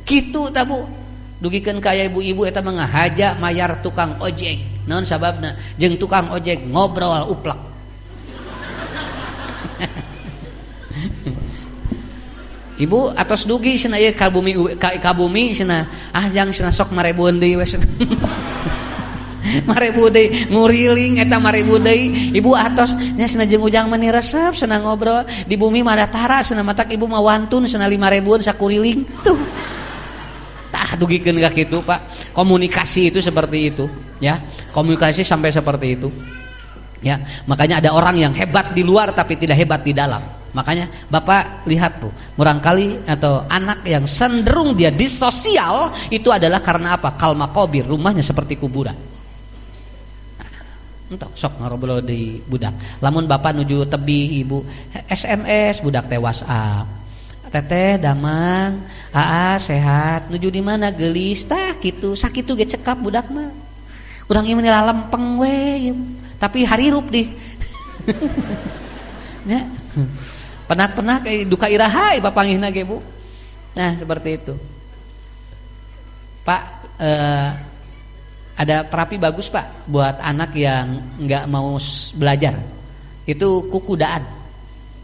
kitu ta Bu. Dugikeun ka ibu-ibu eta mah ngahaja mayar tukang ojek. Naon sababna? Jeung tukang ojek ngobrol uplak Ibu atas dugi sana ya kabumi kabumi sana ah yang sana sok marebun deui we *laughs* marebu nguriling eta marebu ibu atos nya sana jeung ujang mani resep sana ngobrol. Di bumi mah tara sana matak ibu mah wantun sana 5000 sakuriling. Tuh. Tah dugikeun ka kitu Pak. Komunikasi itu seperti itu ya. Komunikasi sampai seperti itu ya. Makanya ada orang yang hebat di luar tapi tidak hebat di dalam Makanya Bapak lihat Bu, murangkali atau anak yang cenderung dia disosial itu adalah karena apa? Kalma kobir, rumahnya seperti kuburan. Entok sok ngobrol di budak. Lamun bapak nuju tebi ibu SMS budak teh WhatsApp. Teteh damang, aa sehat, nuju di mana gelis tah gitu, sakit tuh ge cekap budak mah. Urang ieu lempeng we, tapi harirup di. *laughs* ya pernah-pernah kayak duka irahai bapanggihna ge Bu. Nah, seperti itu. Pak eh, ada terapi bagus Pak buat anak yang nggak mau belajar. Itu kukudaan.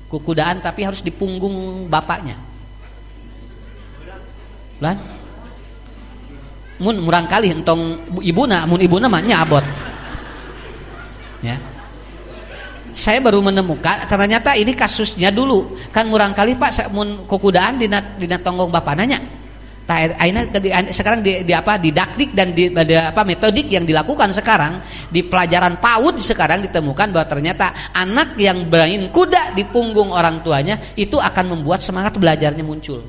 Kukudaan tapi harus di punggung bapaknya. Lan? Mun murang kali entong ibuna, mun ibuna mah nyabot. Ya saya baru menemukan ternyata ini kasusnya dulu kan murang kali pak saya mun kukudaan di dina tonggong bapak nanya Aina sekarang di, di apa didaktik dan di ada apa metodik yang dilakukan sekarang di pelajaran PAUD sekarang ditemukan bahwa ternyata anak yang bermain kuda di punggung orang tuanya itu akan membuat semangat belajarnya muncul.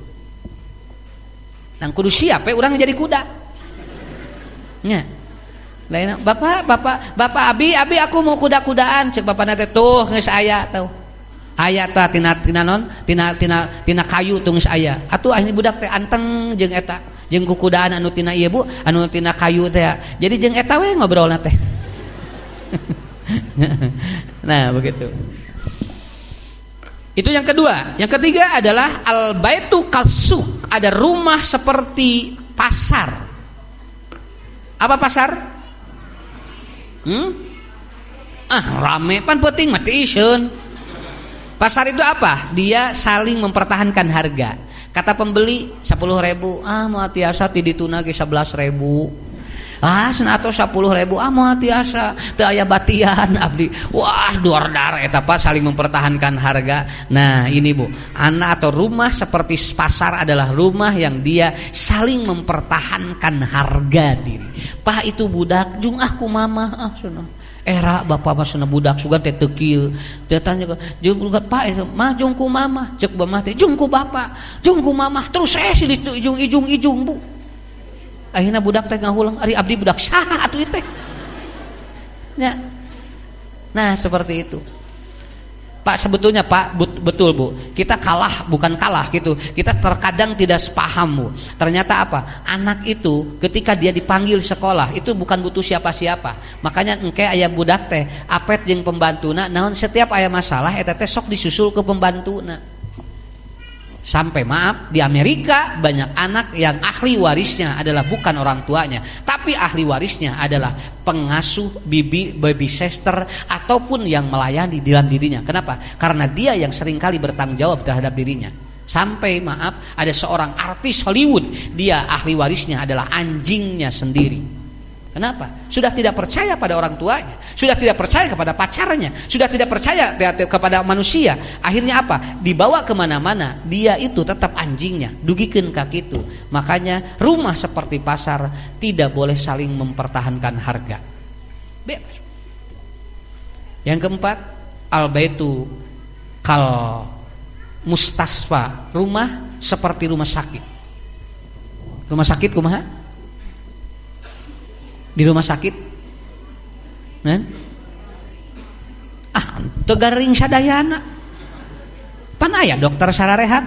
Nang kudu siap ya orang jadi kuda. Ya. Lain bapak, bapak, bapak Abi, Abi aku mau kuda-kudaan. Cek bapak nanti tuh nges aya tahu. Ayat ta tina tina non, tina tina tina kayu tuh nges aya. Atuh ini budak teh anteng jeng eta, jeng kukudaan anu tina iya bu, anu tina kayu teh. Jadi jeng eta we ngobrol teh. *laughs* nah begitu. Itu yang kedua. Yang ketiga adalah al baitu kalsuk. Ada rumah seperti pasar. Apa pasar? Hmm? Ah, rame pan penting mati isun. Pasar itu apa? Dia saling mempertahankan harga. Kata pembeli 10 ribu, ah mau tiasa ti dituna ge 11 ribu. Ah atau 10 ribu, ah mau tiasa teu aya batian abdi. Wah, duar dar eta saling mempertahankan harga. Nah, ini Bu, anak atau rumah seperti pasar adalah rumah yang dia saling mempertahankan harga diri. Pak itu budak. Jung aku mama. Ah sana. Era bapak mas sana budak sugan teh tekil. Dia tanya ke jung pak itu mah jungku mama. Cek mama teh jungku bapak. Jungku mama. Terus saya sih di ijung ijung ijung bu akhirnya budak teh ngahulang ari abdi budak sah atuh teh. Ya. Nah seperti itu. Pak sebetulnya Pak betul Bu. Kita kalah bukan kalah gitu. Kita terkadang tidak sepaham Bu. Ternyata apa? Anak itu ketika dia dipanggil sekolah itu bukan butuh siapa-siapa. Makanya engke ayah budak teh apet yang pembantu nah setiap ayah masalah eta teh sok disusul ke pembantu nah Sampai maaf di Amerika banyak anak yang ahli warisnya adalah bukan orang tuanya, tapi ahli warisnya adalah pengasuh bibi baby sister ataupun yang melayani di dalam dirinya. Kenapa? Karena dia yang sering kali bertanggung jawab terhadap dirinya. Sampai maaf ada seorang artis Hollywood, dia ahli warisnya adalah anjingnya sendiri. Kenapa? Sudah tidak percaya pada orang tuanya, sudah tidak percaya kepada pacarnya, sudah tidak percaya kepada manusia. Akhirnya apa? Dibawa ke mana-mana, dia itu tetap anjingnya, dugikan kaki itu. Makanya rumah seperti pasar tidak boleh saling mempertahankan harga. Bebas. Yang keempat, al baitu kal mustasfa, rumah seperti rumah sakit. Rumah sakit kumaha? Di rumah sakit. Kan? Ah, tegaring sadayana. Pan aya dokter sararehat.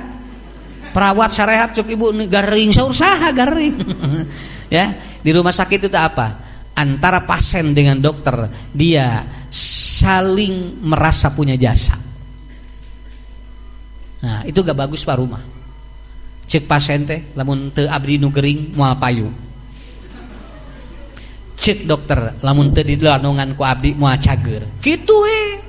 Perawat sararehat cuk ibu garing saur garing. *laughs* ya, di rumah sakit itu apa? antara pasien dengan dokter dia saling merasa punya jasa. Nah, itu gak bagus pak rumah. Cek pasien teh lamun te abdi nu gering moal payu. Cek dokter lamun te dilanongan ku abdi moal cager. Kitu we.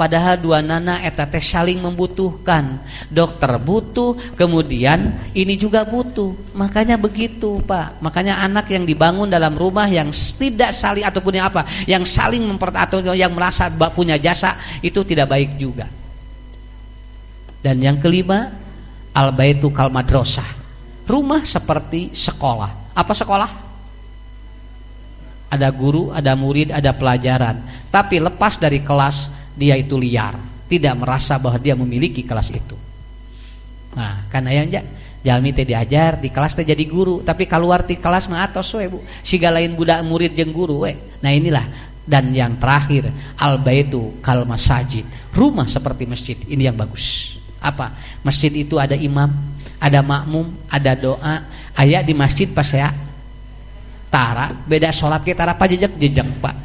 Padahal dua nana eta teh saling membutuhkan. Dokter butuh, kemudian ini juga butuh. Makanya begitu, Pak. Makanya anak yang dibangun dalam rumah yang tidak saling ataupun yang apa, yang saling memper atau yang merasa punya jasa itu tidak baik juga. Dan yang kelima, al baitu kal madrasah. Rumah seperti sekolah. Apa sekolah? Ada guru, ada murid, ada pelajaran. Tapi lepas dari kelas dia itu liar, tidak merasa bahwa dia memiliki kelas itu. Nah, karena yang jalmi teh diajar di kelas teh jadi guru, tapi keluar di kelas mah atos we Bu. Siga lain budak murid jeung guru we. Nah, inilah dan yang terakhir al baitu kal masajid. Rumah seperti masjid. Ini yang bagus. Apa? Masjid itu ada imam, ada makmum, ada doa. Ayat di masjid pas ya tara beda salat kita tara pajejek jejak pak.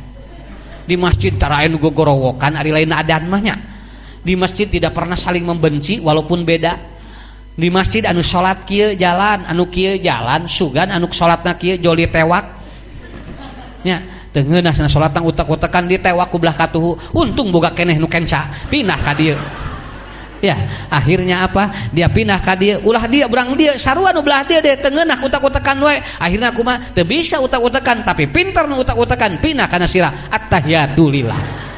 Di masjid tarain gogorowokan ari lain adan mahnya di masjid tidak pernah saling membenci walaupun beda. Di masjid anu salat kieu jalan anu kieu jalan sugan anu salatna kieu joli tewak. Nya tengenah sana salat tang utak-utakan di tewak kublah katuhu. Untung boga keneh nu kenca pindah ka dieu. Ya akhirnya apa? Dia pindah ke dia ulah dia berang dia sarua nu belah dia deh tengenah utak-utakan we akhirnya aku mah teu bisa utak-utakan tapi pintar nu utak-utakan pindah kana sirah attahiyatulillah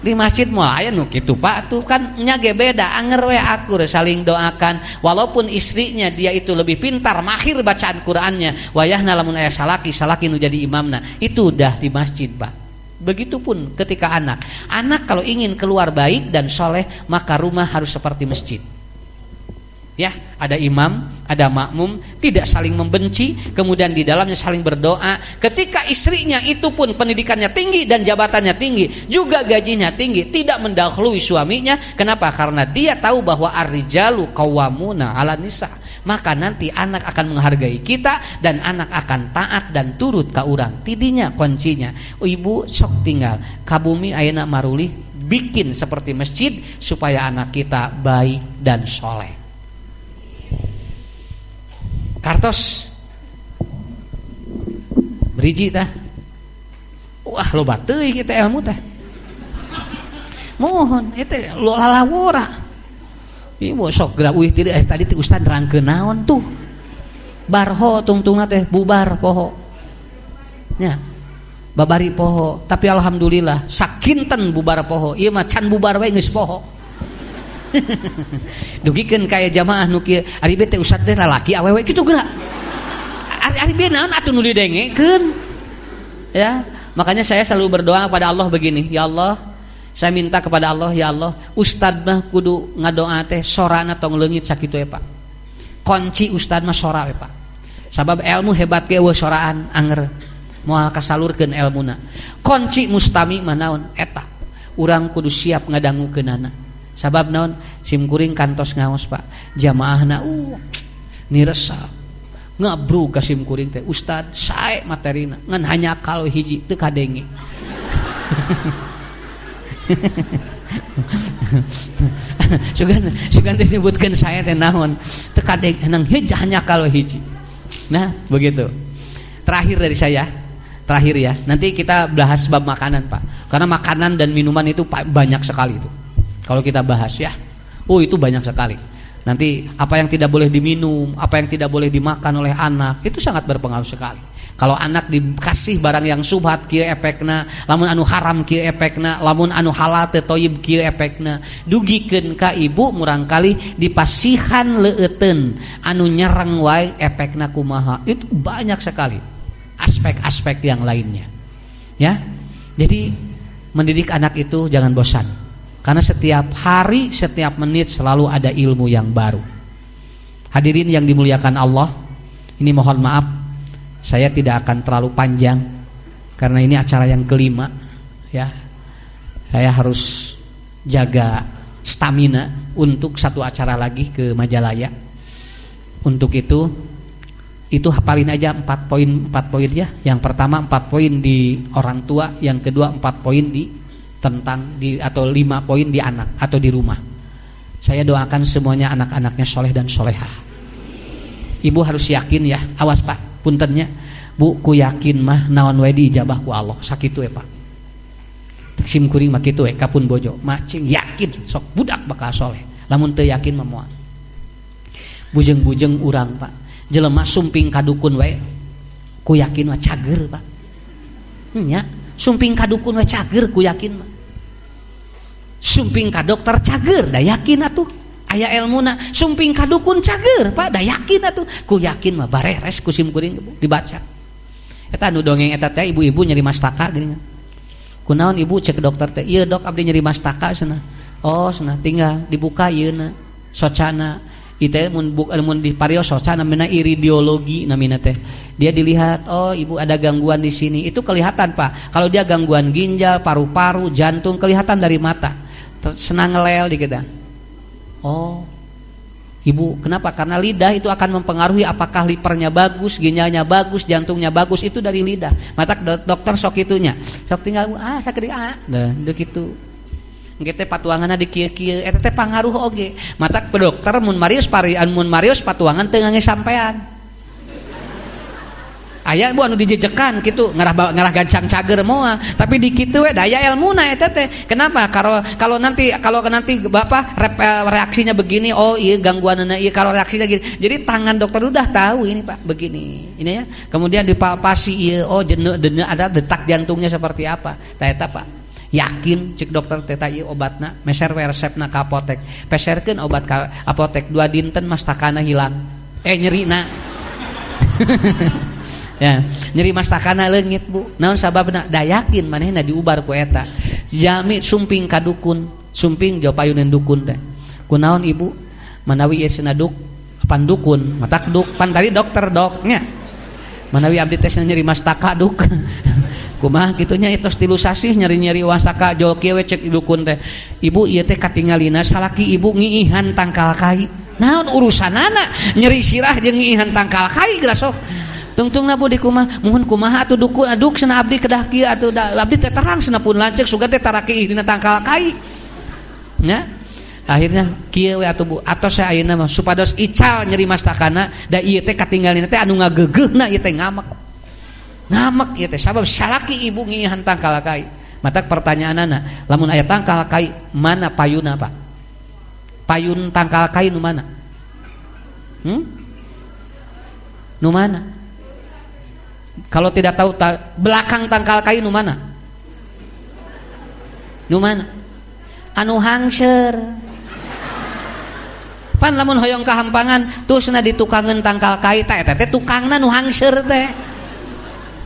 di masjid mulai nu gitu pak tuh kan nyage beda anger we akur saling doakan. Walaupun istrinya dia itu lebih pintar mahir bacaan Qurannya. Wayahna lamun aya salaki salaki nu jadi imamna. Itu udah di masjid pak Begitupun ketika anak. Anak kalau ingin keluar baik dan soleh, maka rumah harus seperti masjid. Ya, ada imam, ada makmum, tidak saling membenci, kemudian di dalamnya saling berdoa. Ketika istrinya itu pun pendidikannya tinggi dan jabatannya tinggi, juga gajinya tinggi, tidak mendahului suaminya. Kenapa? Karena dia tahu bahwa arijalu kawamuna ala nisa maka nanti anak akan menghargai kita dan anak akan taat dan turut ke orang tidinya kuncinya. Ibu sok tinggal. Kabumi ayana maruli bikin seperti masjid supaya anak kita baik dan soleh. Kartos. Beriji tah. Wah lo batu kita ilmu tah. Mohon itu lo lalawura Ibu sok gerak wih tidak eh tadi Ustad rangke naon tuh. Barho tungtung teh bubar poho. Ya. Babari poho, tapi alhamdulillah sakinten bubar poho. Iya mah can bubar wae geus poho. *laughs* Dugikeun kaya jamaah nu kieu, ari teh ustad teh lalaki awewe kitu gerak. Ari ari naon atuh nu didengekeun. Ya, makanya saya selalu berdoa kepada Allah begini, ya Allah, saya minta kepada Allah ya Allah ustad mah kudu ngadoa teh sorana tong leungit sakitu ya Pak. Kunci Ustadmah sora ya Pak. Sabab ilmu hebat ke we soraan anger. Moal kasalurkeun ilmuna kunci mustami manaon eta. Urang kudu siap ngadangukeunana. Sabab naon? Simkuring kantos ngaos Pak. Jamaahna uh niresap ngabru kasim kuring teh. Ustad sae materina ngan hanya kalau hiji teu kadenge. *laughs* sugan sugan disebutkan saya teh naon? Tekadek nang hiji hanya kalau hiji. Nah begitu. Terakhir dari saya terakhir ya. Nanti kita bahas bab makanan pak. Karena makanan dan minuman itu banyak sekali itu. Kalau kita bahas ya. Oh itu banyak sekali. Nanti apa yang tidak boleh diminum apa yang tidak boleh dimakan oleh anak itu sangat berpengaruh sekali kalau anak dikasih barang yang subhat kieu efekna lamun anu haram kieu efekna lamun anu halal teu toyib kieu efekna dugikeun ka ibu murangkali dipasihan leueteun anu nyerang wae efekna kumaha. Itu banyak sekali aspek-aspek yang lainnya. Ya? Jadi mendidik anak itu jangan bosan. Karena setiap hari, setiap menit selalu ada ilmu yang baru. Hadirin yang dimuliakan Allah, ini mohon maaf saya tidak akan terlalu panjang karena ini acara yang kelima ya. Saya harus jaga stamina untuk satu acara lagi ke Majalaya. Untuk itu itu hafalin aja empat poin empat poin ya. Yang pertama empat poin di orang tua, yang kedua empat poin di tentang di atau lima poin di anak atau di rumah. Saya doakan semuanya anak-anaknya soleh dan soleha. Ibu harus yakin ya, awas pak, puntennya. Bu ku yakin mah naon wae diijabah ku Allah. Sakitu we Pak. Sim kuring mah kitu we kapun bojo. Macing yakin sok budak bakal soleh. Lamun teu yakin mah moal bujeng-bujeng urang Pak. Jelema sumping kadukun wae ku yakin mah cager Pak. Hmm, Nya sumping kadukun wae cager ku yakin mah. Sumping ka dokter cager da yakin atuh. Aya elmuna sumping ka dukun cager pak da yakin atuh. Ku yakin mah bareres kusim kuring dibaca. Eta anu dongeng eta teh ibu-ibu nyeri mastaka gini. Kunaon ibu cek dokter teh? Iya dok abdi nyeri mastaka sana oh sana tinggal dibuka iya na. Socana. Itu mun buk mun di pario socana namina iridiologi namina teh. Dia dilihat oh ibu ada gangguan di sini. Itu kelihatan pak. Kalau dia gangguan ginjal paru-paru jantung kelihatan dari mata. Senang ngelel di kita. Oh, ibu, kenapa? Karena lidah itu akan mempengaruhi apakah lipernya bagus, ginjalnya bagus, jantungnya bagus itu dari lidah. Mata dokter sok itunya, sok tinggal ah sakit ah, dah gitu. Kita patuangan di kia kia, eta teh pangaruh oge. Mata dokter mun Marius pari, mun Marius patuangan tengah sampean ayah bu anu dijejekan gitu ngarah ngarah gancang cager moa. Tapi di kitu we daya ilmuna eta teh. Kenapa? Kalau kalau nanti kalau nanti bapak eh, reaksinya begini oh iya gangguan iya kalau reaksinya gini. Jadi tangan dokter udah tahu ini pak begini. Ini ya. Kemudian dipalpasi iya oh jenuh jenuh ada detak jantungnya seperti apa. Eta pak. Yakin cek dokter teta iya obatna meser resepna ka apotek. Peserkeun obat ka apotek dua dinten mastakana hilang. Eh nyeri na *laughs* ya. Nyeri mastakana lengit Bu. Naon sabab dayakin manehna diubar ku eta. Jami sumping kadukun sumping jauh payunin dukun teh. Kunaon ibu? Manawi yesna duk pandukun matak duk. Pan tadi dokter doknya manawi abdi teh nyeri mastaka duk. *laughs* Kumaha kitunya itu tilu sasih nyeri nyeri wasaka jol kiewe cek dukun teh. Ibu ieu teh katingalina salaki ibu ngiihan tangkal kai. Naon urusanana? Nyeri sirah jeung ngiihan tangkal kai geura sok tungtung nabu di kumah mohon kumaha atau duku aduk sena abdi kedah kia atau abdi teh terang sena pun lancek suga teh taraki dina tangkal kai. Ya? Akhirnya kia we atau bu atau saya ayeuna mah supados ical nyeri mastakana da ieu teh katinggalin teh anu ngagegeuna ieu teh ngamek. Ngamek ieu teh sabab salaki ibu ngihan tangkal kai. Mata pertanyaan anak lamun ayat tangkal kai mana payuna pak? Payun tangkal kai nu mana? Hmm? nu mana? Kalau tidak tahu ta belakang tangkal kayu nu mana? Nu mana? Anu hangser. Pan lamun hoyong kahampangan tusna ditukangan tangkal kayu teh teh tukangna nu hangser teh.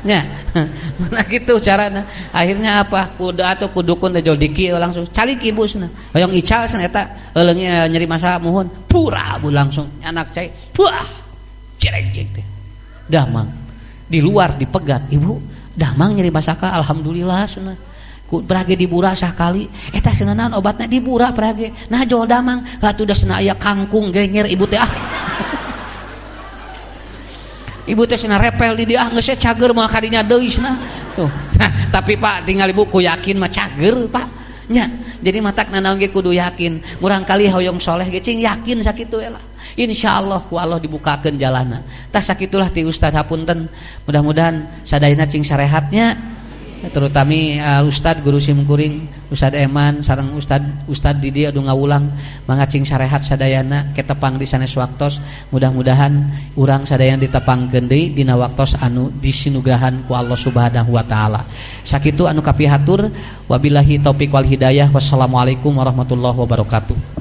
Ya. *laughs* nah gitu carana. Akhirnya apa? Kuda atau kudukun teh dikieu langsung calik ibusna. Hoyong ical sana eta euleunya nyeri masa muhun. Pura bu langsung anak cai. Puah. Cerek teh. Dah mang di luar dipegat. Ibu damang nyeri masaka alhamdulillah sana ku berage dibura kali eta senanan obatnya dibura berage nah jual damang. Katu udah sena aya kangkung genger ibu teh ah. *laughs* Ibu teh sena repel di dia geus cager mah kadinya deui cenah tuh. *laughs* Tapi pak tinggal ibu ku yakin mah cager pak. Nya jadi matak nanaon ge kudu yakin. Murang kali hoyong soleh ge cing yakin sakitu lah Insya Allah ku Allah dibukakan jalana tak sakitulah ti Ustad hapunten. Mudah-mudahan sadayana cing sarehatnya. Terutami uh, Ustad guru simkuring Ustad Eman sarang Ustad Ustad Didi adu ngawulang mangacing sarehat sadayana ketepang di sanes waktos. Mudah-mudahan urang sadayana ditepang deui dina waktos anu disinugrahan ku Allah subhanahu wa ta'ala. Sakitu anu kapihatur. Wabillahi taufik wal hidayah. Wassalamualaikum warahmatullahi wabarakatuh.